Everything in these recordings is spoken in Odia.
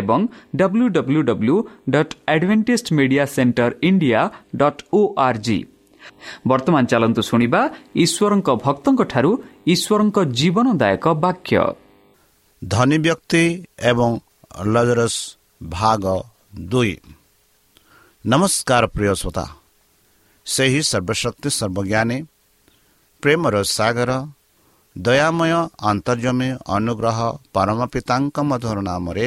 ଏବଂ W W W dot advantage media centre India dot O R G ବର୍ତ୍ତମାନ ଚାଲନ୍ତୁ ଶୁଣିବା ଈଶ୍ୱରଙ୍କ ଭକ୍ତଙ୍କଠାରୁ ଈଶ୍ୱରଙ୍କ ଜୀବନଦାୟକ ବାକ୍ୟ ଧନୀ ବ୍ୟକ୍ତି ଏବଂ ଲଜରସ୍ ଭାଗ ଦୁଇ ନମସ୍କାର ପ୍ରିୟ ଶ୍ରୋତା ସେହି ସର୍ବଶକ୍ତି ସର୍ବଜ୍ଞାନୀ ପ୍ରେମର ସାଗର ଦୟାମୟ ଅନ୍ତର୍ଜମୀ ଅନୁଗ୍ରହ ପରମ ପିତାଙ୍କ ମଧୁର ନାମରେ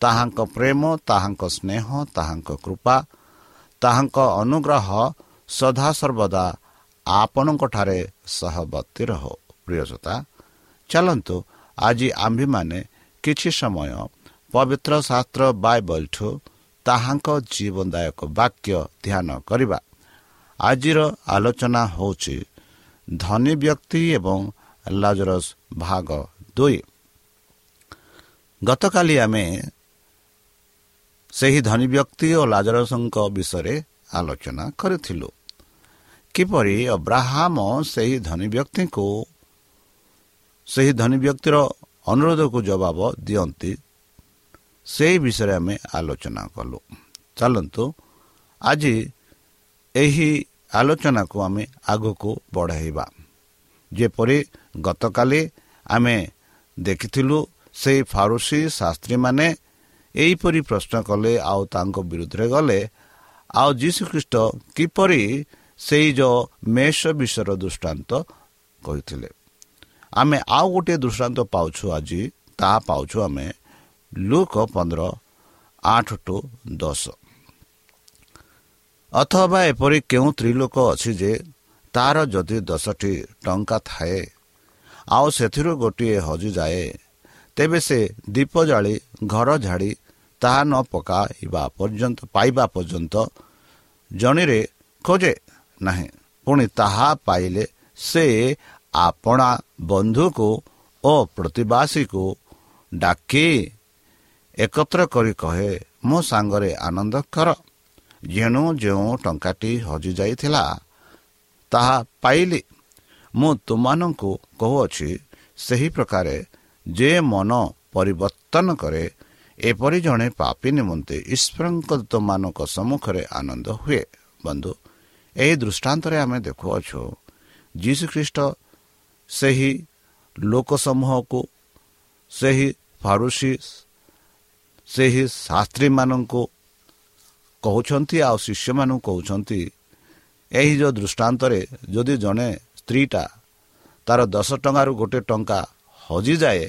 ତାହାଙ୍କ ପ୍ରେମ ତାହାଙ୍କ ସ୍ନେହ ତାହାଙ୍କ କୃପା ତାହାଙ୍କ ଅନୁଗ୍ରହ ସଦାସର୍ବଦା ଆପଣଙ୍କଠାରେ ସହବର୍ତ୍ତୀ ରହ। ପ୍ରିୟସତା ଚାଲନ୍ତୁ ଆଜି ଆମ୍ଭେମାନେ କିଛି ସମୟ ପବିତ୍ର ଶାସ୍ତ୍ର ବାଇବଲଠୁ ତାହାଙ୍କ ଜୀବନଦାୟକ ବାକ୍ୟ ଧ୍ୟାନ କରିବା। ଆଜିର ଆଲୋଚନା ହେଉଛି ଧନୀ ବ୍ୟକ୍ତି ଏବଂ ଲାଜରସ ଭାଗ ଦୁଇ। ଗତକାଲି ଆମେ ସେହି ଧନୀ ବ୍ୟକ୍ତି ଓ ଲାଜରସଙ୍କ ବିଷୟରେ ଆଲୋଚନା କରିଥିଲୁ। କିପରି ଅବ୍ରାହମ ସେହି ଧନୀ ବ୍ୟକ୍ତିଙ୍କୁ ସେହି ଧନୀ ବ୍ୟକ୍ତିର ଅନୁରୋଧକୁ ଜବାବ ଦିଅନ୍ତି ସେହି ବିଷୟରେ ଆମେ ଆଲୋଚନା କଲୁ। ଚାଲନ୍ତୁ ଆଜି ଏହି ଆଲୋଚନାକୁ ଆମେ ଆଗକୁ ବଢ଼ାଇବା। ଯେପରି ଗତକାଲି ଆମେ ଦେଖିଥିଲୁ ସେହି ଫାରୁସି ଶାସ୍ତ୍ରୀମାନେ ଏହିପରି ପ୍ରଶ୍ନ କଲେ ଆଉ ତାଙ୍କ ବିରୁଦ୍ଧରେ ଗଲେ ଆଉ ଯୀଶୁଖ୍ରୀଷ୍ଟ କିପରି ସେଇ ଯେଉଁ ମେଷ ବିଷୟର ଦୃଷ୍ଟାନ୍ତ? କହିଥିଲେ ଆମେ ଆଉ ଗୋଟିଏ ଦୃଷ୍ଟାନ୍ତ ପାଉଛୁ ଆଜି ତାହା ପାଉଛୁ ଆମେ ଲୁକ ପନ୍ଦର ଆଠ ଟୁ ଦଶ। ଅଥବା ଏପରି କେଉଁ ସ୍ତ୍ରୀ ଲୋକ ଅଛି ଯେ ତାର ଯଦି ଦଶଟି ଟଙ୍କା ଥାଏ ଆଉ ସେଥିରୁ ଗୋଟିଏ ହଜିଯାଏ ତେବେ ସେ ଦୀପ ଜାଳି ଘର ଝାଡ଼ି ତାହା ନ ପକାଇବା ପର୍ଯ୍ୟନ୍ତ ପାଇବା ପର୍ଯ୍ୟନ୍ତ ଜଣିରେ ଖୋଜେ ନାହିଁ। ପୁଣି ତାହା ପାଇଲେ ସେ ଆପଣା ବନ୍ଧୁକୁ ଓ ପ୍ରତିବାସୀକୁ ଡାକି ଏକତ୍ର କରି କହେ ମୋ ସାଙ୍ଗରେ ଆନନ୍ଦ କର। ଯେଣୁ ଯେଉଁ ଟଙ୍କାଟି ହଜିଯାଇଥିଲା ତାହା ପାଇଲି। ମୁଁ ତୁମମାନଙ୍କୁ କହୁଅଛି ସେହି ପ୍ରକାରେ ଯେ ମନ ପରିବର୍ତ୍ତନ କରେ ଏପରି ଜଣେ ପାପି ନିମନ୍ତେ ଈଶ୍ୱରଙ୍କ ତୁମମାନଙ୍କ ସମ୍ମୁଖରେ ଆନନ୍ଦ ହୁଏ। ବନ୍ଧୁ ଏହି ଦୃଷ୍ଟାନ୍ତରେ ଆମେ ଦେଖୁଅଛୁ ଯୀଶୁଖ୍ରୀଷ୍ଟ ସେହି ଲୋକ ସମୂହକୁ ସେହି ଫାରୁସି ସେହି ଶାସ୍ତ୍ରୀମାନଙ୍କୁ କହୁଛନ୍ତି ଆଉ ଶିଷ୍ୟମାନଙ୍କୁ କହୁଛନ୍ତି ଏହି ଯେଉଁ ଦୃଷ୍ଟାନ୍ତରେ ଯଦି ଜଣେ ସ୍ତ୍ରୀଟା ତାର ଦଶ ଟଙ୍କାରୁ ଗୋଟେ ଟଙ୍କା ହଜିଯାଏ।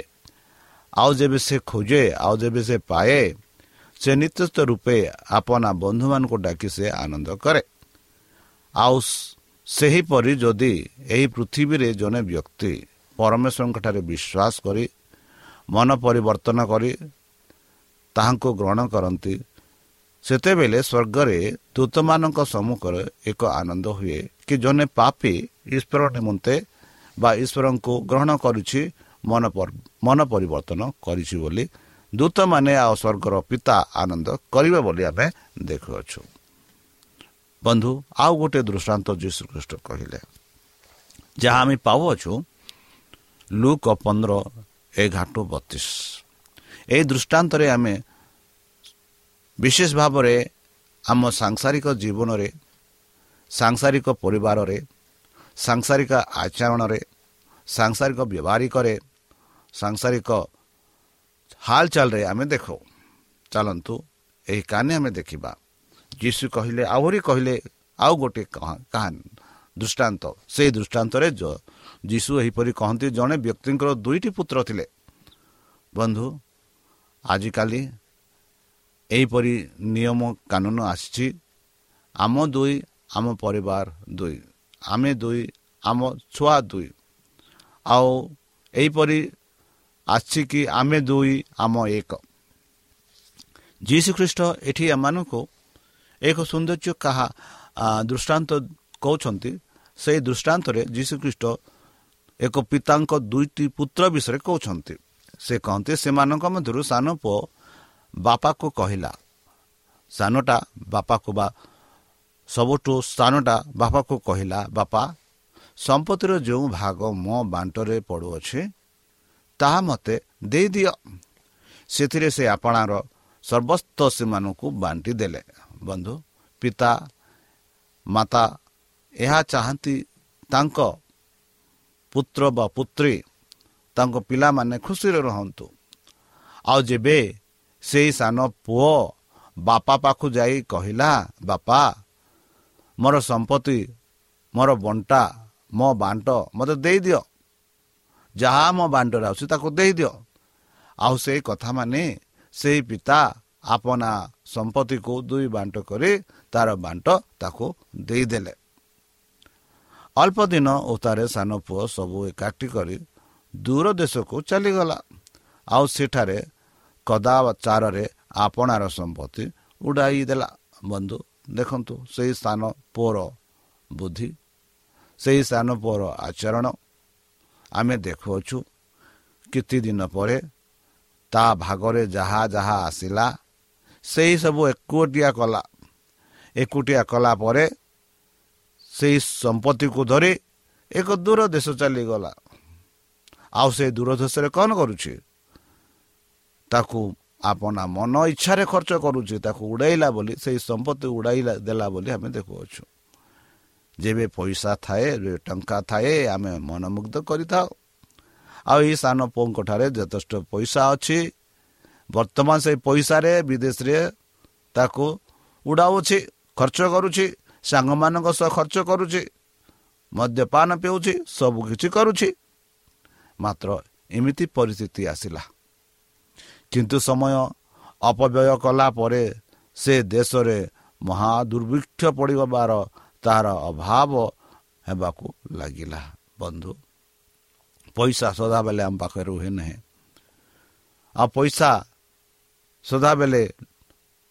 ଆଉ ଯେବେ ସେ ଖୋଜେ ଆଉ ଯେବେ ସେ ପାଏ ସେ ନିତ୍ୟସ୍ତ ରୂପେ ଆପଣା ବନ୍ଧୁମାନଙ୍କୁ ଡାକି ସେ ଆନନ୍ଦ କରେ। ଆଉ ସେହିପରି ଯଦି ଏହି ପୃଥିବୀରେ ଜଣେ ବ୍ୟକ୍ତି ପରମେଶ୍ୱରଙ୍କଠାରେ ବିଶ୍ୱାସ କରି ମନ ପରିବର୍ତ୍ତନ କରି ତାହାଙ୍କୁ ଗ୍ରହଣ କରନ୍ତି ସେତେବେଳେ ସ୍ୱର୍ଗରେ ଦୂତମାନଙ୍କ ସମ୍ମୁଖରେ ଏକ ଆନନ୍ଦ ହୁଏ କି ଜଣେ ପାପି ଈଶ୍ୱର ନିମନ୍ତେ ବା ଈଶ୍ୱରଙ୍କୁ ଗ୍ରହଣ କରୁଛି ମନ ମନ ପରିବର୍ତ୍ତନ କରିଛି ବୋଲି ଦୂତମାନେ ଆଉ ସ୍ୱର୍ଗର ପିତା ଆନନ୍ଦ କରିବେ ବୋଲି ଆମେ ଦେଖୁଅଛୁ। ବନ୍ଧୁ ଆଉ ଗୋଟିଏ ଦୃଷ୍ଟାନ୍ତ ଯୀଶୁଖ୍ରୀଷ୍ଟ କହିଲେ ଯାହା ଆମେ ପାଉଅଛୁ ଲୁକ ପନ୍ଦର ଏଗାର ଟୁ ବତିଶ। ଏହି ଦୃଷ୍ଟାନ୍ତରେ ଆମେ ବିଶେଷ ଭାବରେ ଆମ ସାଂସାରିକ ଜୀବନରେ ସାଂସାରିକ ପରିବାରରେ ସାଂସାରିକ ଆଚରଣରେ ସାଂସାରିକ ବ୍ୟବହାରିକରେ ସାଂସାରିକ ହାଲଚାଲରେ ଆମେ ଦେଖୁ ଚାଲନ୍ତୁ ଏହି କାହାଣୀ ଆମେ ଦେଖିବା ଯୀଶୁ କହିଲେ ଆହୁରି କହିଲେ ଆଉ ଗୋଟିଏ କାହାଣୀ ଦୃଷ୍ଟାନ୍ତ ସେଇ ଦୃଷ୍ଟାନ୍ତରେ ଯୀଶୁ ଏହିପରି କହନ୍ତି ଜଣେ ବ୍ୟକ୍ତିଙ୍କର ଦୁଇଟି ପୁତ୍ର ଥିଲେ ବନ୍ଧୁ ଆଜିକାଲି ଏହିପରି ନିୟମ କାନୁନ ଆସିଛି ଆମ ଦୁଇ ଆମ ପରିବାର ଦୁଇ ଆମେ ଦୁଇ ଆମ ଛୁଆ ଦୁଇ ଆଉ ଏହିପରି ଆସିଛି କି ଆମେ ଦୁଇ ଆମ ଏକ। ଯୀଶୁଖ୍ରୀଷ୍ଟ ଏଠି ଏମାନଙ୍କୁ ଏକ ସୌନ୍ଦର୍ଯ୍ୟ କାହା ଦୃଷ୍ଟାନ୍ତ କହୁଛନ୍ତି ସେହି ଦୃଷ୍ଟାନ୍ତରେ ଯୀଶୁଖ୍ରୀଷ୍ଟ ଏକ ପିତାଙ୍କ ଦୁଇଟି ପୁତ୍ର ବିଷୟରେ କହୁଛନ୍ତି। ସେ କହନ୍ତି ସେମାନଙ୍କ ମଧ୍ୟରୁ ସାନ ପୁଅ ବାପାକୁ କହିଲା ସାନଟା ବାପାକୁ ବା ସବୁଠୁ ସାନଟା ବାପାକୁ କହିଲା ବାପା ସମ୍ପତ୍ତିର ଯେଉଁ ଭାଗ ମୋ ବାଣ୍ଟରେ ପଡ଼ୁଅଛି ତାହା ମୋତେ ଦେଇଦିଅ ସେଥିରେ ସେ ଆପଣାର ସର୍ବସ୍ତ ସେମାନଙ୍କୁ ବାଣ୍ଟି ଦେଲେ। ବନ୍ଧୁ ପିତା ମାତା ଏହା ଚାହାନ୍ତି ତାଙ୍କ ପୁତ୍ର ବା ପୁତ୍ରୀ ତାଙ୍କ ପିଲାମାନେ ଖୁସିରେ ରହନ୍ତୁ। ଆଉ ଯେବେ ସେଇ ସାନ ପୁଅ ବାପା ପାଖକୁ ଯାଇ କହିଲା ବାପା ମୋର ସମ୍ପତ୍ତି ମୋର ବଣ୍ଟା ମୋ ବାଣ୍ଟ ମୋତେ ଦେଇଦିଅ ଯାହା ମୋ ବାଣ୍ଟରେ ଆସୁଛି ତାକୁ ଦେଇଦିଅ। ଆଉ ସେଇ କଥା ମାନେ ସେଇ ପିତା ଆପଣା ସମ୍ପତ୍ତିକୁ ଦୁଇ ବାଣ୍ଟ କରି ତାର ବାଣ୍ଟ ତାକୁ ଦେଇଦେଲେ। ଅଳ୍ପ ଦିନ ଉତ୍ତାରେ ସାନ ପୁଅ ସବୁ ଏକାଠି କରି ଦୂର ଦେଶକୁ ଚାଲିଗଲା। ଆଉ ସେଠାରେ କଦାଚାରରେ ଆପଣାର ସମ୍ପତ୍ତି ଉଡ଼ାଇ ଦେଲା। ବନ୍ଧୁ ଦେଖନ୍ତୁ ସେହି ସ୍ଥାନ ପୁଅର ବୁଦ୍ଧି ସେହି ସ୍ଥାନ ପୁଅର ଆଚରଣ ଆମେ ଦେଖୁଅଛୁ କିଛି ଦିନ ପରେ ତା ଭାଗରେ ଯାହା ଯାହା ଆସିଲା ସେହି ସବୁ ଏକୁଟିଆ କଲା। ଏକୁଟିଆ କଲା ପରେ ସେହି ସମ୍ପତ୍ତିକୁ ଧରି ଏକ ଦୂର ଦେଶ ଚାଲିଗଲା। ଆଉ ସେ ଦୂର ଦେଶରେ କ'ଣ କରୁଛି? ତାକୁ ଆପଣା ମନ ଇଚ୍ଛାରେ ଖର୍ଚ୍ଚ କରୁଛି ତାକୁ ଉଡ଼ାଇଲା ବୋଲି ସେହି ସମ୍ପତ୍ତି ଉଡ଼ାଇଲା ଦେଲା ବୋଲି ଆମେ ଦେଖୁଅଛୁ। ଯେବେ ପଇସା ଥାଏ ଟଙ୍କା ଥାଏ ଆମେ ମନମୁଗ୍ଧ କରିଥାଉ। ଆଉ ଏଇ ସାନ ପୁଅଙ୍କ ଠାରେ ଯଥେଷ୍ଟ ପଇସା ଅଛି। ବର୍ତ୍ତମାନ ସେଇ ପଇସାରେ ବିଦେଶରେ ତାକୁ ଉଡ଼ାଉଛି ଖର୍ଚ୍ଚ କରୁଛି ସାଙ୍ଗମାନଙ୍କ ସହ ଖର୍ଚ୍ଚ କରୁଛି ମଦ୍ୟପାନ ପିଉଛି ସବୁକିଛି କରୁଛି। ମାତ୍ର ଏମିତି ପରିସ୍ଥିତି ଆସିଲା। କିନ୍ତୁ ସମୟ ଅପବ୍ୟୟ କଲା ପରେ ସେ ଦେଶରେ ମହା ଦୁର୍ଭିକ୍ଷ ପଡ଼ିବାର ତାହାର ଅଭାବ ହେବାକୁ ଲାଗିଲା ବନ୍ଧୁ। ପଇସା ସଦାବେଳେ ଆମ ପାଖରେ ରୁହେ ନାହିଁ। ଆଉ ପଇସା ସଦାବେଳେ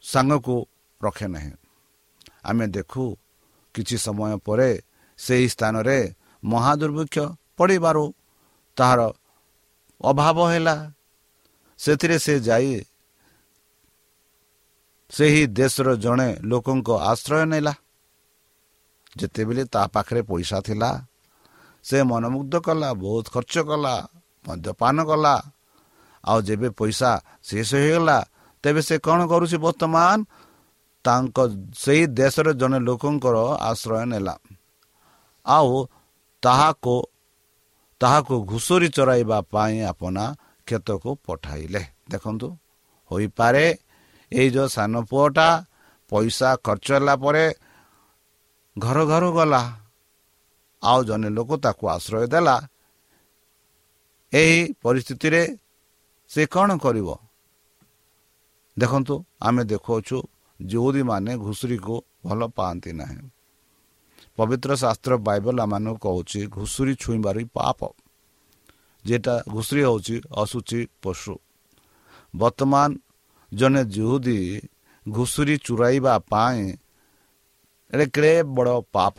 ସାଙ୍ଗକୁ ରଖେ ନାହିଁ। ଆମେ ଦେଖୁ କିଛି ସମୟ ପରେ ସେହି ସ୍ଥାନରେ ମହାଦୁର୍ଭିକ୍ଷ ପଡ଼ିବାରୁ ତାହାର ଅଭାବ ହେଲା। ସେଥିରେ ସେ ଯାଇ ସେହି ଦେଶର ଜଣେ ଲୋକଙ୍କ ଆଶ୍ରୟ ନେଲା। ଯେତେବେଳେ ତା ପାଖରେ ପଇସା ଥିଲା ସେ ମନମୁଗ୍ଧ କଲା ବହୁତ ଖର୍ଚ୍ଚ କଲା ମଦ୍ୟପାନ କଲା। ଆଉ ଯେବେ ପଇସା ଶେଷ ହୋଇଗଲା ତେବେ ସେ କ'ଣ କରୁଛି ବର୍ତ୍ତମାନ? ତାଙ୍କ ସେହି ଦେଶର ଜଣେ ଲୋକଙ୍କର ଆଶ୍ରୟ ନେଲା। ଆଉ ତାହାକୁ ତାହାକୁ ଘୁଷୁରୀ ଚରାଇବା ପାଇଁ ଆପଣା କ୍ଷେତକୁ ପଠାଇଲେ। ଦେଖନ୍ତୁ ହୋଇପାରେ ଏଇ ଯେଉଁ ସାନ ପୁଅଟା ପଇସା ଖର୍ଚ୍ଚ ହେଲା ପରେ ଘର ଘର ଗଲା। ଆଉ ଜଣେ ଲୋକ ତାକୁ ଆଶ୍ରୟ ଦେଲା। ଏହି ପରିସ୍ଥିତିରେ ସେ କ'ଣ କରିବ? ଦେଖନ୍ତୁ ଆମେ ଦେଖାଉଛୁ ଯେଉଁଦୀମାନେ ଘୁଷୁରୀକୁ ଭଲ ପାଆନ୍ତି ନାହିଁ। ପବିତ୍ର ଶାସ୍ତ୍ର ବାଇବଲ ଆମମାନଙ୍କୁ କହୁଛି ଘୁଷୁରୀ ଛୁଇଁବାର ପାପ। ଯେଟା ଘୁଷୁରୀ ହେଉଛି ଅଶୁଚି ପଶୁ। ବର୍ତ୍ତମାନ ଜଣେ ଜୁହୁଦୀ ଘୁଷୁରୀ ଚୁରାଇବା ପାଇଁ ଏଇଟା କେଡ଼େ ବଡ଼ ପାପ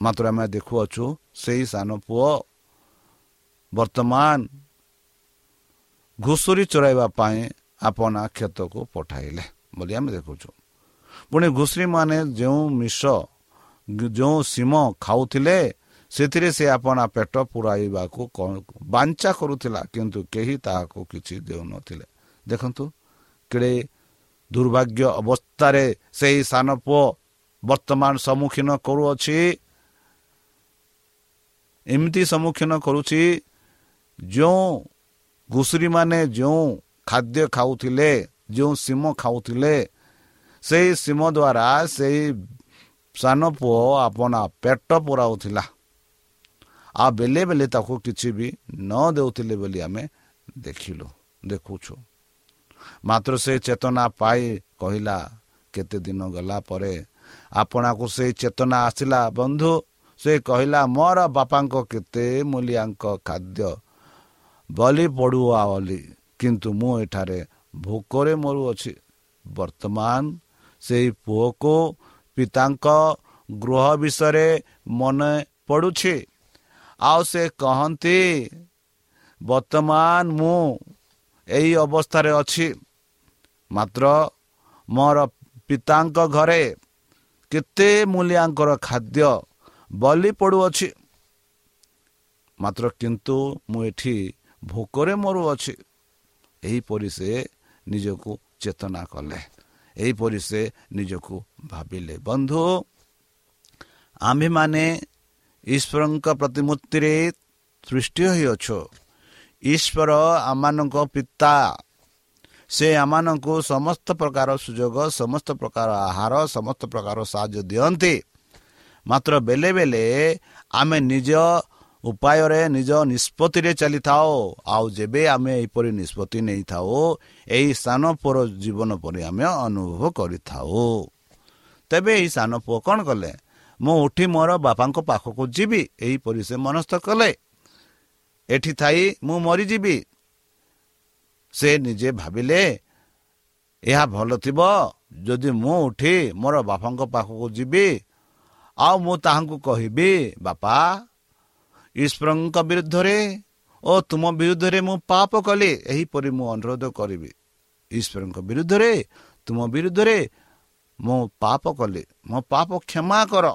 ମାତ୍ର ଆମେ ଦେଖୁଅଛୁ ସେଇ ସାନ ପୁଅ ବର୍ତ୍ତମାନ ଘୁଷୁରୀ ଚରାଇବା ପାଇଁ ଆପଣା କ୍ଷେତକୁ ପଠାଇଲେ ବୋଲି ଆମେ ଦେଖୁଛୁ ପୁଣି ଘୁଷୁରୀମାନେ ଯେଉଁ ମିଶ ଯେଉଁ ସୀମ ଖାଉଥିଲେ ସେଥିରେ ସେ ଆପଣା ପେଟ ପୁରାଇବାକୁ ବାଞ୍ଚା କରୁଥିଲା କିନ୍ତୁ କେହି ତାହାକୁ କିଛି ଦେଉନଥିଲେ ଦେଖନ୍ତୁ କେଡ଼େ ଦୁର୍ଭାଗ୍ୟ ଅବସ୍ଥାରେ ସେହି ସାନ ପୁଅ ବର୍ତ୍ତମାନ ସମ୍ମୁଖୀନ କରୁଅଛି। ଏମିତି ସମ୍ମୁଖୀନ କରୁଛି ଯେଉଁ ଘୁଷୁରୀମାନେ ଯେଉଁ ଖାଦ୍ୟ ଖାଉଥିଲେ ଯେଉଁ ସୀମ ଖାଉଥିଲେ ସେଇ ସୀମ ଦ୍ୱାରା ସେଇ ସାନ ପୁଅ ଆପଣା ପେଟ ପୁରାଉଥିଲା। ଆଉ ବେଲେ ବେଲେ ତାକୁ କିଛି ବି ନ ଦେଉଥିଲେ ବୋଲି ଆମେ ଦେଖିଲୁ ଦେଖୁଛୁ। ମାତ୍ର ସେ ଚେତନା ପାଇ କହିଲା କେତେ ଦିନ ଗଲା ପରେ ଆପଣାକୁ ସେଇ ଚେତନା ଆସିଲା। ବନ୍ଧୁ ସେ କହିଲା ମୋର ବାପାଙ୍କ କେତେ ମୂଲ୍ୟାଙ୍କ ଖାଦ୍ୟ। ବଲି ପଡ଼ୁଆ ବୋଲି କିନ୍ତୁ ମୁଁ ଏଠାରେ ଭୋକରେ ମରୁଅଛି। ବର୍ତ୍ତମାନ ସେଇ ପୁଅକୁ ପିତାଙ୍କ ଗୃହ ବିଷୟରେ ମନେ ପଡ଼ୁଛି। ଆଉ ସେ କହନ୍ତି ବର୍ତ୍ତମାନ ମୁଁ ଏହି ଅବସ୍ଥାରେ ଅଛି। ମାତ୍ର ମୋର ପିତାଙ୍କ ଘରେ କେତେ ମୂଲ୍ୟାଙ୍କର ଖାଦ୍ୟ ବଲି ପଡ଼ୁଅଛି। ମାତ୍ର କିନ୍ତୁ ମୁଁ ଏଠି ଭୋକରେ ମରୁଅଛି। ଏହିପରି ସେ ନିଜକୁ ଚେତନା କଲେ। ଏହିପରି ସେ ନିଜକୁ ଭାବିଲେ ବନ୍ଧୁ ଆମ୍ଭେମାନେ ଈଶ୍ୱରଙ୍କ ପ୍ରତିମୂର୍ତ୍ତିରେ ସୃଷ୍ଟି ହୋଇଅଛୁ। ଈଶ୍ୱର ଆମମାନଙ୍କ ପିତା। ସେ ଆମମାନଙ୍କୁ ସମସ୍ତ ପ୍ରକାର ସୁଯୋଗ ସମସ୍ତ ପ୍ରକାର ଆହାର ସମସ୍ତ ପ୍ରକାର ସାହାଯ୍ୟ ଦିଅନ୍ତି। ମାତ୍ର ବେଳେ ବେଳେ ଆମେ ନିଜ ଉପାୟରେ ନିଜ ନିଷ୍ପତ୍ତିରେ ଚାଲିଥାଉ। ଆଉ ଯେବେ ଆମେ ଏହିପରି ନିଷ୍ପତ୍ତି ନେଇଥାଉ ଏହି ସାନ ପୁଅର ଜୀବନ ପରି ଆମେ ଅନୁଭବ କରିଥାଉ। ତେବେ ଏହି ସାନ ପୁଅ କ'ଣ କଲେ? ମୁଁ ଉଠି ମୋର ବାପାଙ୍କ ପାଖକୁ ଯିବି ଏହିପରି ସେ ମନସ୍ଥ କଲେ। ଏଠି ଥାଇ ମୁଁ ମରିଯିବି। ସେ ନିଜେ ଭାବିଲେ ଏହା ଭଲ ଥିବ ଯଦି ମୁଁ ଉଠି ମୋର ବାପାଙ୍କ ପାଖକୁ ଯିବି ଆଉ ମୁଁ ତାହାଙ୍କୁ କହିବି ବାପା ଈଶ୍ୱରଙ୍କ ବିରୁଦ୍ଧରେ ଓ ତୁମ ବିରୁଦ୍ଧରେ ମୁଁ ପାପ କଲି ଏହିପରି ମୁଁ ଅନୁରୋଧ କରିବି। ଈଶ୍ୱରଙ୍କ ବିରୁଦ୍ଧରେ ତୁମ ବିରୁଦ୍ଧରେ ମୁଁ ପାପ କଲି ମୋ ପାପ କ୍ଷମା କର।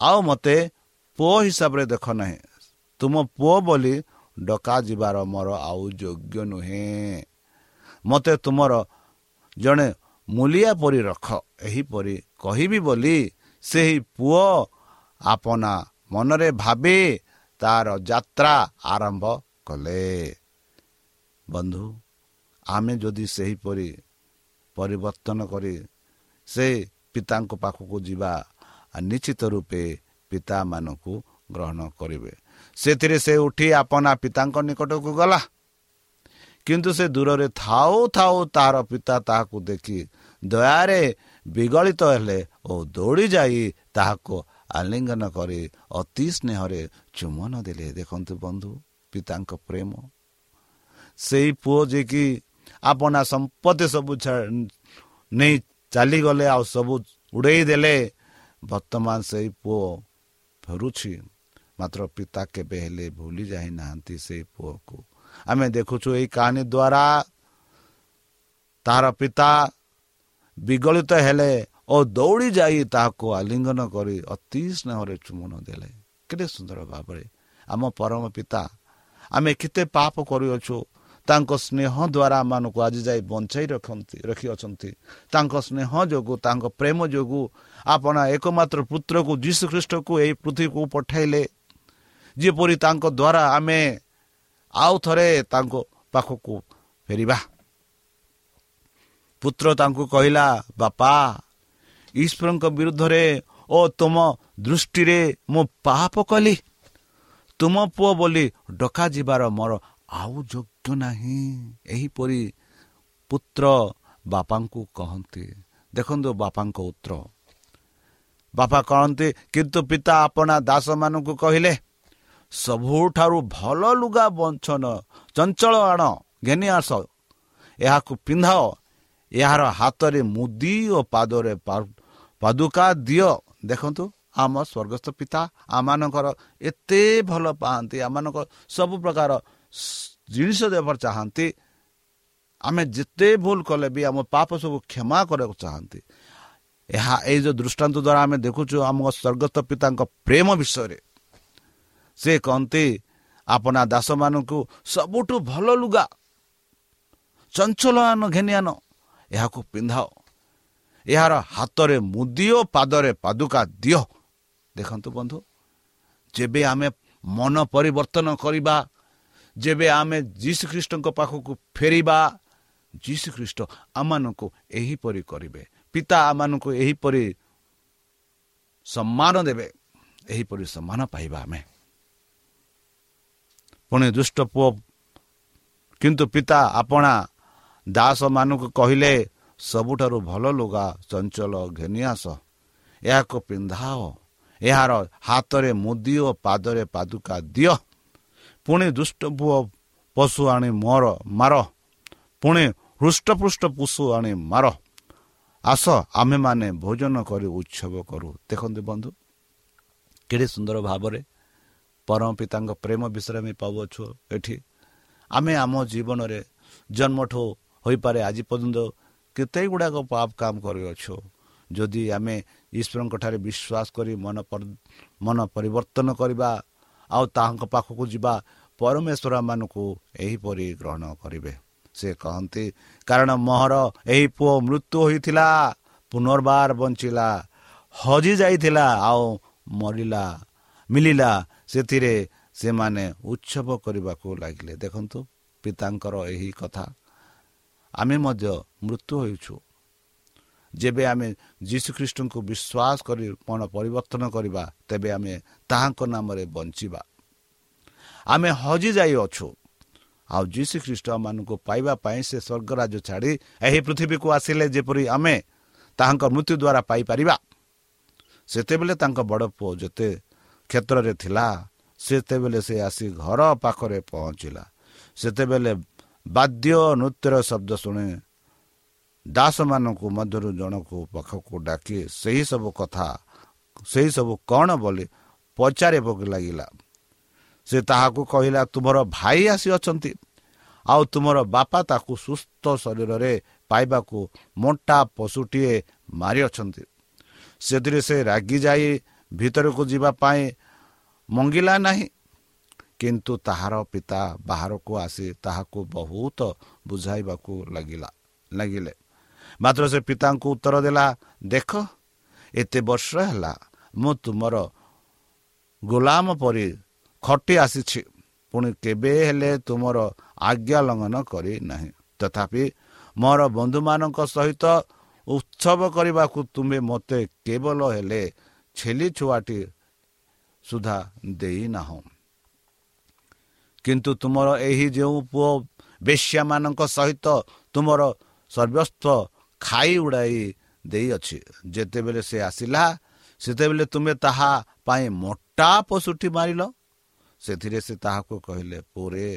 ଆଉ ମୋତେ ପୁଅ ହିସାବରେ ଦେଖ ନାହିଁ। ତୁମ ପୁଅ ବୋଲି ଡକାଯିବାର ମୋର ଆଉ ଯୋଗ୍ୟ ନୁହେଁ। ମୋତେ ତୁମର ଜଣେ ମୂଲିଆ ପରି ରଖ ଏହିପରି କହିବି ବୋଲି ସେହି ପୁଅ ଆପନା ମନରେ ଭାବି ତାର ଯାତ୍ରା ଆରମ୍ଭ କଲେ। ବନ୍ଧୁ ଆମେ ଯଦି ସେହିପରି ପରିବର୍ତ୍ତନ କରି ସେ ପିତାଙ୍କ ପାଖକୁ ଯିବା ନିଶ୍ଚିତ ରୂପେ ପିତାମାନଙ୍କୁ ଗ୍ରହଣ କରିବେ। ସେଥିରେ ସେ ଉଠି ଆପନା ପିତାଙ୍କ ନିକଟକୁ ଗଲା। କିନ୍ତୁ ସେ ଦୂରରେ ଥାଉ ଥାଉ ତାହାର ପିତା ତାହାକୁ ଦେଖି ଦୟାରେ ବିଗଳିତ ହେଲେ ଓ ଦୌଡ଼ି ଯାଇ ତାହାକୁ ଆଲିଙ୍ଗନ କରି ଅତି ସ୍ନେହରେ ଚୁମନ ଦେଲେ। ଦେଖନ୍ତୁ ବନ୍ଧୁ ପିତାଙ୍କ ପ୍ରେମ। ସେଇ ପୁଅ ଯିଏକି ଆପଣା ସମ୍ପତ୍ତି ସବୁ ନେଇ ଚାଲିଗଲେ ଆଉ ସବୁ ଉଡ଼େଇ ଦେଲେ ବର୍ତ୍ତମାନ ସେଇ ପୁଅ ଫେରୁଛି। ମାତ୍ର ପିତା କେବେ ହେଲେ ଭୁଲି ଯାଇନାହାନ୍ତି ସେଇ ପୁଅକୁ ଆମେ ଦେଖୁଛୁ ଏଇ କାହାଣୀ ଦ୍ୱାରା ତାହାର ପିତା ବିଗଳିତ ହେଲେ ଓ ଦୌଡ଼ି ଯାଇ ତାହାକୁ ଆଲିଙ୍ଗନ କରି ଅତି ସ୍ନେହରେ ଚୁମନ ଦେଲେ କେତେ ସୁନ୍ଦର ଭାବରେ ଆମ ପରମ ପିତା ଆମେ କେତେ ପାପ କରିଅଛୁ ତାଙ୍କ ସ୍ନେହ ଦ୍ୱାରା ଆମମାନଙ୍କୁ ଆଜି ଯାଇ ବଞ୍ଚାଇ ରଖନ୍ତି ରଖିଅଛନ୍ତି ତାଙ୍କ ସ୍ନେହ ଯୋଗୁଁ ତାଙ୍କ ପ୍ରେମ ଯୋଗୁଁ ଆପଣ ଏକମାତ୍ର ପୁତ୍ରକୁ ଯୀଶୁ ଖ୍ରୀଷ୍ଟକୁ ଏହି ପୃଥିବୀକୁ ପଠାଇଲେ ଯେପରି ତାଙ୍କ ଦ୍ୱାରା ଆମେ ଆଉ ଥରେ ତାଙ୍କ ପାଖକୁ ଫେରିବା। ପୁତ୍ର ତାଙ୍କୁ କହିଲା ବାପା ଈଶ୍ୱରଙ୍କ ବିରୁଦ୍ଧରେ ଓ ତୁମ ଦୃଷ୍ଟିରେ ମୁଁ ପାପ କଲି। ତୁମ ପୁଅ ବୋଲି ଡକାଯିବାର ମୋର ଆଉ ଯୋଗ୍ୟ ନାହିଁ ଏହିପରି ପୁତ୍ର ବାପାଙ୍କୁ କହନ୍ତି। ଦେଖନ୍ତୁ ବାପାଙ୍କ ଉତ୍ତର। ବାପା କହନ୍ତି କିନ୍ତୁ ପିତା ଆପଣା ଦାସମାନଙ୍କୁ କହିଲେ ସବୁଠାରୁ ଭଲ ଲୁଗା ବଞ୍ଚନ ଚଞ୍ଚଳ ଆଣ ଘେନି ଆସ। ଏହାକୁ ପିନ୍ଧାଅ। ଏହାର ହାତରେ ମୁଦି ଓ ପାଦରେ ପାଦୁକା ଦିଅ। ଦେଖନ୍ତୁ ଆମ ସ୍ୱର୍ଗସ୍ଥ ପିତା ଆମମାନଙ୍କର ଏତେ ଭଲ ପାଆନ୍ତି ଆମମାନଙ୍କ ସବୁ ପ୍ରକାର ଜିନିଷ ଦେବାର ଚାହାନ୍ତି। ଆମେ ଯେତେ ଭୁଲ କଲେ ବି ଆମ ପାପ ସବୁ କ୍ଷମା କରିବାକୁ ଚାହାନ୍ତି। ଏହା ଏଇ ଯେଉଁ ଦୃଷ୍ଟାନ୍ତ ଦ୍ୱାରା ଆମେ ଦେଖୁଛୁ ଆମ ସ୍ୱର୍ଗସ୍ଥ ପିତାଙ୍କ ପ୍ରେମ ବିଷୟରେ। ସେ କହନ୍ତି ଆପଣା ଦାସମାନଙ୍କୁ ସବୁଠୁ ଭଲ ଲୁଗା। ଚଞ୍ଚଳ ଆନ ଘେନି ଆନ ଏହାକୁ ପିନ୍ଧାଅ। ଏହାର ହାତରେ ମୁଦିଓ ପାଦରେ ପାଦୁକା ଦିଅ। ଦେଖନ୍ତୁ ବନ୍ଧୁ ଯେବେ ଆମେ ମନ ପରିବର୍ତ୍ତନ କରିବା ଯେବେ ଆମେ ଯୀଶୁ ଖ୍ରୀଷ୍ଟଙ୍କ ପାଖକୁ ଫେରିବା ଯୀଶୁ ଖ୍ରୀଷ୍ଟ ଆମମାନଙ୍କୁ ଏହିପରି କରିବେ। ପିତା ଆମମାନଙ୍କୁ ଏହିପରି ସମ୍ମାନ ଦେବେ ଏହିପରି ସମ୍ମାନ ପାଇବା ଆମେ। ପୁଣି ଦୁଷ୍ଟ ପୁଅ କିନ୍ତୁ ପିତା ଆପଣା ଦାସମାନଙ୍କୁ କହିଲେ ସବୁଠାରୁ ଭଲ ଲୁଗା ଚଞ୍ଚଳ ଘେନି ଆସ ଏହାକୁ ପିନ୍ଧାଅ। ଏହାର ହାତରେ ମୁଦି ଓ ପାଦରେ ପାଦୁକା ଦିଅ। ପୁଣି ଦୁଷ୍ଟ ପୁଅ ପଶୁ ଆଣି ମୋର ମାର। ପୁଣି ହୃଷ୍ଟପୃଷ୍ଟ ପଶୁ ଆଣି ମାର। ଆସ ଆମେମାନେ ଭୋଜନ କରି ଉତ୍ସବ କରୁ। ଦେଖନ୍ତୁ ବନ୍ଧୁ କେଡ଼େ ସୁନ୍ଦର ଭାବରେ ପରମ ପିତାଙ୍କ ପ୍ରେମ ବିଷୟରେ ଆମେ ପାଉଅଛୁ ଏଠି। ଆମେ ଆମ ଜୀବନରେ ଜନ୍ମଠୁ ହୋଇପାରେ ଆଜି ପର୍ଯ୍ୟନ୍ତ କେତେ ଗୁଡ଼ାକ ପାପ କାମ କରିଅଛୁ। ଯଦି ଆମେ ଈଶ୍ୱରଙ୍କଠାରେ ବିଶ୍ୱାସ କରି ମନ ମନ ପରିବର୍ତ୍ତନ କରିବା ଆଉ ତାହାଙ୍କ ପାଖକୁ ଯିବା ପରମେଶ୍ୱରମାନଙ୍କୁ ଏହିପରି ଗ୍ରହଣ କରିବେ। ସେ କହନ୍ତି କାରଣ ମୋହର ଏହି ପୁଅ ମୃତ୍ୟୁ ହୋଇଥିଲା ପୁନର୍ବାର ବଞ୍ଚିଲା ହଜି ଯାଇଥିଲା ଆଉ ମରିଲା ମିଳିଲା ସେଥିରେ ସେମାନେ ଉତ୍ସବ କରିବାକୁ ଲାଗିଲେ। ଦେଖନ୍ତୁ ପିତାଙ୍କର ଏହି କଥା। ଆମେ ମଧ୍ୟ ମୃତ୍ୟୁ ହେଉଛୁ ଯେବେ ଆମେ ଯୀଶୁଖ୍ରୀଷ୍ଟଙ୍କୁ ବିଶ୍ୱାସ କରି ମନ ପରିବର୍ତ୍ତନ କରିବା ତେବେ ଆମେ ତାହାଙ୍କ ନାମରେ ବଞ୍ଚିବା। ଆମେ ହଜି ଯାଇଅଛୁ ଆଉ ଯୀଶୁଖ୍ରୀଷ୍ଟ ମାନଙ୍କୁ ପାଇବା ପାଇଁ ସେ ସ୍ୱର୍ଗରାଜ ଛାଡ଼ି ଏହି ପୃଥିବୀକୁ ଆସିଲେ ଯେପରି ଆମେ ତାହାଙ୍କ ମୃତ୍ୟୁ ଦ୍ୱାରା ପାଇପାରିବା। ସେତେବେଳେ ତାଙ୍କ ବଡ଼ ପୁଅ ଯେତେ କ୍ଷେତ୍ରରେ ଥିଲା ସେତେବେଳେ ସେ ଆସି ଘର ପାଖରେ ପହଞ୍ଚିଲା। ସେତେବେଳେ ବାଦ୍ୟ ନୃତ୍ୟର ଶବ୍ଦ ଶୁଣେ ଦାସମାନଙ୍କୁ ମଧ୍ୟରୁ ଜଣକୁ ପାଖକୁ ଡାକି ସେହି ସବୁ କଥା ସେହି ସବୁ କ'ଣ ବୋଲି ପଚାରିବାକୁ ଲାଗିଲା। ସେ ତାହାକୁ କହିଲା ତୁମର ଭାଇ ଆସିଅଛନ୍ତି ଆଉ ତୁମର ବାପା ତାକୁ ସୁସ୍ଥ ଶରୀରରେ ପାଇବାକୁ ମୋଟା ପଶୁଟିଏ ମାରିଅଛନ୍ତି। ସେଥିରେ ସେ ରାଗି ଯାଇ ଭିତରକୁ ଯିବା ପାଇଁ ମଙ୍ଗିଲା ନାହିଁ କିନ୍ତୁ ତାହାର ପିତା ବାହାରକୁ ଆସି ତାହାକୁ ବହୁତ ବୁଝାଇବାକୁ ଲାଗିଲା ଲାଗିଲେ। ମାତ୍ର ସେ ପିତାଙ୍କୁ ଉତ୍ତର ଦେଲା ଦେଖ ଏତେ ବର୍ଷ ହେଲା ମୁଁ ତୁମର ଗୋଲାମ ପରି ଖଟି ଆସିଛି। ପୁଣି କେବେ ହେଲେ ତୁମର ଆଜ୍ଞା ଲଙ୍ଘନ କରି ନାହିଁ। ତଥାପି ମୋର ବନ୍ଧୁମାନଙ୍କ ସହିତ ଉତ୍ସବ କରିବାକୁ ତୁମେ ମୋତେ କେବଳ ହେଲେ ଛେଲି ଛୁଆଟି ସୁଦ୍ଧା ଦେଇନାହୁଁ କିନ୍ତୁ ତୁମର ଏହି ଯେଉଁ ପୁଅ ବେଶ୍ୟାମାନଙ୍କ ସହିତ ତୁମର ସର୍ବସ୍ତ ଖାଇ ଉଡ଼ାଇ ଦେଇଅଛି ଯେତେବେଳେ ସେ ଆସିଲା ସେତେବେଳେ ତୁମେ ତାହା ପାଇଁ ମୋଟା ପଶୁଟି ମାରିଲ। ସେଥିରେ ସେ ତାହାକୁ କହିଲେ ପୁରେ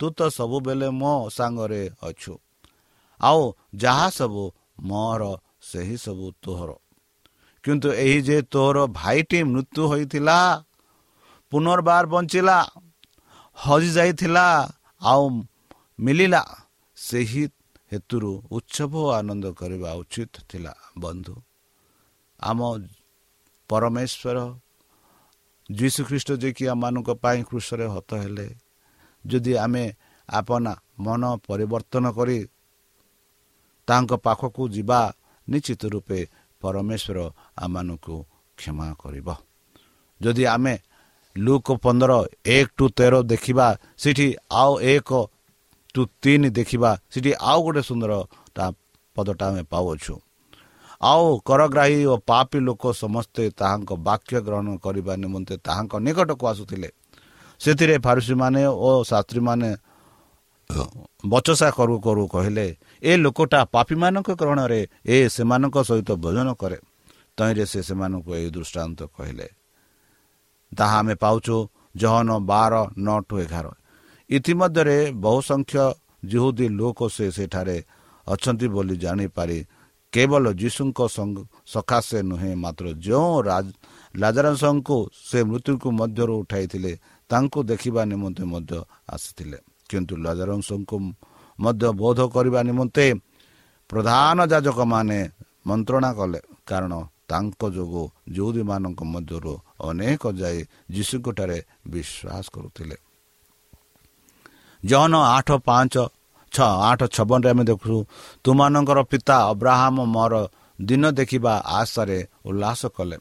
ତୁ ତ ସବୁବେଳେ ମୋ ସାଙ୍ଗରେ ଅଛୁ। ଆଉ ଯାହା ସବୁ ମୋର ସେହି ସବୁ ତୋହର। କିନ୍ତୁ ଏହି ଯେ ତୋର ଭାଇଟି ମୃତ୍ୟୁ ହୋଇଥିଲା ପୁନର୍ବାର ବଞ୍ଚିଲା ହଜିଯାଇଥିଲା ଆଉ ମିଳିଲା ସେହି ହେତୁରୁ ଉତ୍ସବ ଆନନ୍ଦ କରିବା ଉଚିତ ଥିଲା ବନ୍ଧୁ ଆମ ପରମେଶ୍ୱର ଯୀଶୁଖ୍ରୀଷ୍ଟ ଯିଏକି ଆମମାନଙ୍କ ପାଇଁ କୃଷରେ ହତ ହେଲେ ଯଦି ଆମେ ଆପନା ମନ ପରିବର୍ତ୍ତନ କରି ତାଙ୍କ ପାଖକୁ ଯିବା ନିଶ୍ଚିତ ରୂପେ ପରମେଶ୍ୱର ଆମମାନଙ୍କୁ କ୍ଷମା କରିବ ଯଦି ଆମେ ଲୁକ ପନ୍ଦର ଏକ ଟୁ ତେର ଦେଖିବା ସେଠି ଆଉ ଏକ ଟୁ ତିନି ଦେଖିବା ସେଠି ଆଉ ଗୋଟେ ସୁନ୍ଦର ତା ପଦଟା ଆମେ ପାଉଅଛୁ। ଆଉ କରଗ୍ରାହୀ ଓ ପାପୀ ଲୋକ ସମସ୍ତେ ତାହାଙ୍କ ବାକ୍ୟ ଗ୍ରହଣ କରିବା ନିମନ୍ତେ ତାହାଙ୍କ ନିକଟକୁ ଆସୁଥିଲେ। ସେଥିରେ ଫାରୁସୀମାନେ ଓ ଶାସ୍ତ୍ରୀମାନେ ବଚସା କରୁ କରୁ କହିଲେ ଏ ଲୋକଟା ପାପୀମାନଙ୍କ ଗ୍ରହଣରେ ଏ ସେମାନଙ୍କ ସହିତ ଭୋଜନ କରେ। ତହିଁରେ ସେ ସେମାନଙ୍କୁ ଏହି ଦୃଷ୍ଟାନ୍ତ କହିଲେ ତାହା ଆମେ ପାଉଛୁ ଜହନ ବାର ନଅ ଟୁ ଏଗାର। ଇତିମଧ୍ୟରେ ବହୁ ସଂଖ୍ୟ ଜିହୁଦୀ ଲୋକ ସେ ସେଠାରେ ଅଛନ୍ତି ବୋଲି ଜାଣିପାରି କେବଳ ଯୀଶୁଙ୍କ ସକାଶେ ନୁହେଁ ମାତ୍ର ଯେଉଁ ଲାଜାରସଙ୍କୁ ସେ ମୃତ୍ୟୁକୁ ମଧ୍ୟରୁ ଉଠାଇଥିଲେ ତାଙ୍କୁ ଦେଖିବା ନିମନ୍ତେ ମଧ୍ୟ ଆସିଥିଲେ। କିନ୍ତୁ ଲାଜାରସଙ୍କୁ ମଧ୍ୟ ବୋଧ କରିବା ନିମନ୍ତେ ପ୍ରଧାନ ଯାଜକମାନେ ମନ୍ତ୍ରଣା କଲେ କାରଣ ତାଙ୍କ ଯୋଗୁଁ ଯୁହୁଦୀମାନଙ୍କ ମଧ୍ୟରୁ ଅନେକ ଯାଇ ଯୀଶୁଙ୍କଠାରେ ବିଶ୍ୱାସ କରୁଥିଲେ। ଜନ ଆଠ ପାଞ୍ଚ ଛଅ ଆଠ ଛବନରେ ଆମେ ଦେଖୁ ତୁମାନଙ୍କର ପିତା ଅବ୍ରାହମ ମୋର ଦିନ ଦେଖିବା ଆଶାରେ ଉଲ୍ଲାସ କଲେ।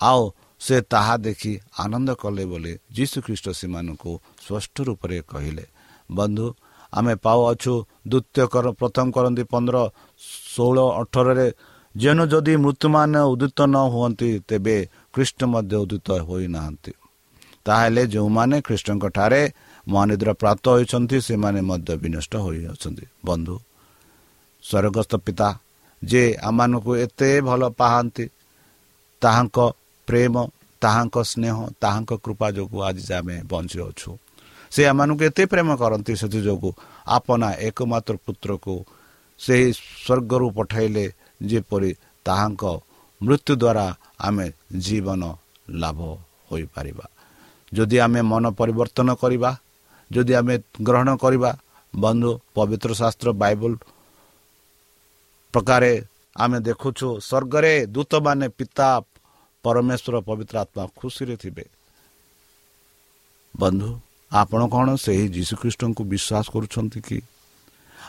ଆଉ ସେ ତାହା ଦେଖି ଆନନ୍ଦ କଲେ ବୋଲି ଯୀଶୁ ଖ୍ରୀଷ୍ଟ ସେମାନଙ୍କୁ ସ୍ପଷ୍ଟ ରୂପରେ କହିଲେ। ବନ୍ଧୁ ଆମେ ପାଉଅଛୁ ଦ୍ୱିତୀୟ ପ୍ରଥମ କରନ୍ତି ପନ୍ଦର ଷୋହଳ ଅଠରରେ ଯେନୁ ଯଦି ମୃତ୍ୟୁମାନେ ଉଦିତ ନ ହୁଅନ୍ତି ତେବେ ଖ୍ରୀଷ୍ଟ ମଧ୍ୟ ଉଦିତ ହୋଇନାହାନ୍ତି ତାହେଲେ ଯେଉଁମାନେ ଖ୍ରୀଷ୍ଟଙ୍କ ଠାରେ ମହାନିଦ୍ର ପ୍ରାପ୍ତ ହୋଇଛନ୍ତି ସେମାନେ ମଧ୍ୟ ବିନଷ୍ଟ ହୋଇଅଛନ୍ତି ବନ୍ଧୁ ସ୍ୱର୍ଗସ୍ଥ ପିତା ଯେ ଆମମାନଙ୍କୁ ଏତେ ଭଲ ପାଆନ୍ତି ତାହାଙ୍କ ପ୍ରେମ ତାହାଙ୍କ ସ୍ନେହ ତାହାଙ୍କ କୃପା ଯୋଗୁଁ ଆଜି ଆମେ ବଞ୍ଚିଅଛୁ ସେ ଆମମାନଙ୍କୁ ଏତେ ପ୍ରେମ କରନ୍ତି ସେଥିଯୋଗୁଁ ଆପନା ଏକମାତ୍ର ପୁତ୍ରକୁ ସେହି ସ୍ୱର୍ଗରୁ ପଠାଇଲେ ଯେପରି ତାହାଙ୍କ ମୃତ୍ୟୁ ଦ୍ୱାରା ଆମେ ଜୀବନ ଲାଭ ହୋଇପାରିବା। ଯଦି ଆମେ ମନ ପରିବର୍ତ୍ତନ କରିବା ଯଦି ଆମେ ଗ୍ରହଣ କରିବା ବନ୍ଧୁ ପବିତ୍ର ଶାସ୍ତ୍ର ବାଇବଲ ପ୍ରକାରେ ଆମେ ଦେଖୁଛୁ ସ୍ୱର୍ଗରେ ଦୂତମାନେ ପିତା ପରମେଶ୍ୱର ପବିତ୍ର ଆତ୍ମା ଖୁସିରେ ଥିବେ। ବନ୍ଧୁ ଆପଣ କ'ଣ ସେହି ଯୀଶୁଖ୍ରୀଷ୍ଟଙ୍କୁ ବିଶ୍ୱାସ କରୁଛନ୍ତି କି?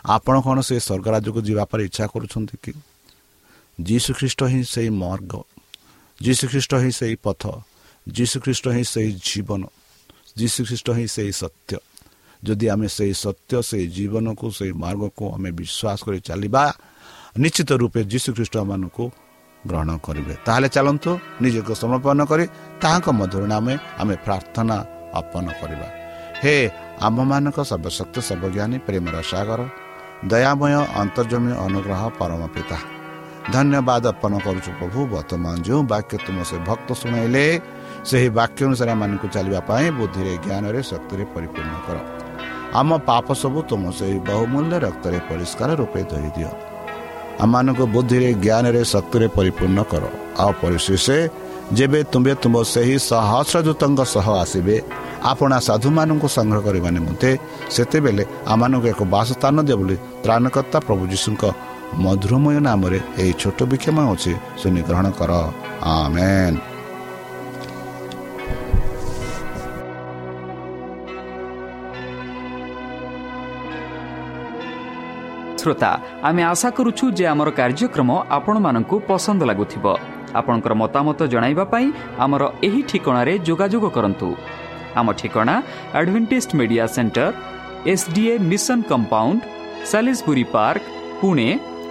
ଆପଣ କ'ଣ ସେ ସ୍ୱର୍ଗ ରାଜ୍ୟକୁ ଯିବା ପାଇଁ ଇଚ୍ଛା କରୁଛନ୍ତି କି? ଯୀଶୁଖ୍ରୀଷ୍ଟ ହିଁ ସେହି ମର୍ଗ। ଯୀଶୁଖ୍ରୀଷ୍ଟ ହିଁ ସେହି ପଥ। ଯୀଶୁଖ୍ରୀଷ୍ଟ ହିଁ ସେହି ଜୀବନ। ଯୀଶୁଖ୍ରୀଷ୍ଟ ହିଁ ସେହି ସତ୍ୟ। ଯଦି ଆମେ ସେହି ସତ୍ୟ ସେହି ଜୀବନକୁ ସେହି ମାର୍ଗକୁ ଆମେ ବିଶ୍ୱାସ କରି ଚାଲିବା ନିଶ୍ଚିତ ରୂପେ ଯୀଶୁଖ୍ରୀଷ୍ଟମାନଙ୍କୁ ଗ୍ରହଣ କରିବେ। ତାହେଲେ ଚାଲନ୍ତୁ ନିଜକୁ ସମର୍ପଣ କରି ତାହାଙ୍କ ମଧ୍ୟରେ ନାମେ ଆମେ ପ୍ରାର୍ଥନା ଅର୍ପଣ କରିବା। ହେ ଆମମାନଙ୍କ ସର୍ବଶକ୍ତି ସର୍ବଜ୍ଞାନୀ ପ୍ରେମର ସାଗର ଦୟାମୟ ଅନ୍ତର୍ଜମୀ ଅନୁଗ୍ରହ ପରମ ପିତା ଧନ୍ୟବାଦ ଅର୍ପଣ କରୁଛୁ ପ୍ରଭୁ ବର୍ତ୍ତମାନ ଯେଉଁ ବାକ୍ୟ ତୁମ ସେ ଭକ୍ତ ଶୁଣାଇଲେ ସେହି ବାକ୍ୟ ଅନୁସାରେ ଆମମାନଙ୍କୁ ଚାଲିବା ପାଇଁ ବୁଦ୍ଧିରେ ଜ୍ଞାନରେ ଶକ୍ତିରେ ପରିପୂର୍ଣ୍ଣ କର। ଆମ ପାପ ସବୁ ତୁମ ସେହି ବହୁମୂଲ୍ୟ ରକ୍ତରେ ପରିଷ୍କାର ରୂପେ ଧରି ଦିଅ ଆମମାନଙ୍କୁ ବୁଦ୍ଧିରେ ଜ୍ଞାନରେ ଶକ୍ତିରେ ପରିପୂର୍ଣ୍ଣ କର। ଆଉ ପରିଶେଷ ଯେବେ ତୁମେ ତୁମ ସେହି ସହସ୍ରଦୂତଙ୍କ ସହ ଆସିବେ ଆପଣା ସାଧୁମାନଙ୍କୁ ସଂଗ୍ରହ କରିବା ନିମନ୍ତେ ସେତେବେଳେ ଆମମାନଙ୍କୁ ଏକ ବାସସ୍ଥାନ ଦିଅ ବୋଲି ତ୍ରାଣକର୍ତ୍ତା ପ୍ରଭୁ ଯୀଶୁଙ୍କ ଶ୍ରୋତା ଆମେ ଆଶା କରୁଛୁ ଯେ ଆମର କାର୍ଯ୍ୟକ୍ରମ ଆପଣମାନଙ୍କୁ ପସନ୍ଦ ଲାଗୁଥିବ। ଆପଣଙ୍କର ମତାମତ ଜଣାଇବା ପାଇଁ ଆମର ଏହି ଠିକଣାରେ ଯୋଗାଯୋଗ କରନ୍ତୁ। ଆମ ଠିକଣା advantage media centre S DA mission compound Salisbury park Pune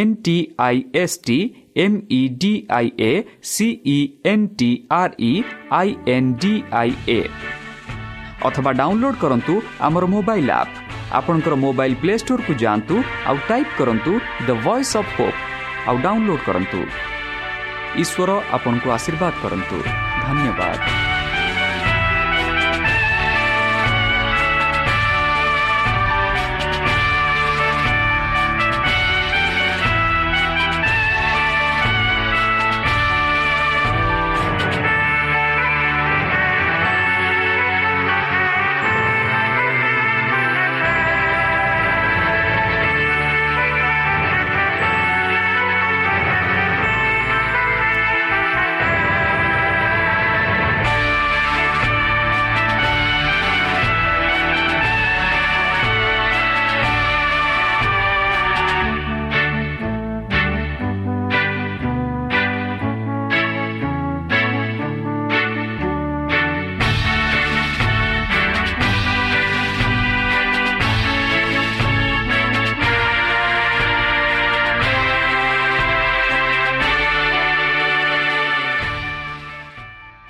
N T I S T M E D I A C E N T R E I N D I A ଅଥବା ଡାଉନଲୋଡ୍ କରନ୍ତୁ ଆମର ମୋବାଇଲ୍ ଆପ୍ ଆପଣଙ୍କର ମୋବାଇଲ୍ ପ୍ଲେ ଷ୍ଟୋରକୁ ଯାଆନ୍ତୁ ଆଉ ଟାଇପ୍ କରନ୍ତୁ ଦ ଭଏସ୍ ଅଫ୍ ହୋପ୍ ଆଉ ଡାଉନଲୋଡ୍ କରନ୍ତୁ। ଈଶ୍ୱର ଆପଣଙ୍କୁ ଆଶୀର୍ବାଦ କରନ୍ତୁ। ଧନ୍ୟବାଦ।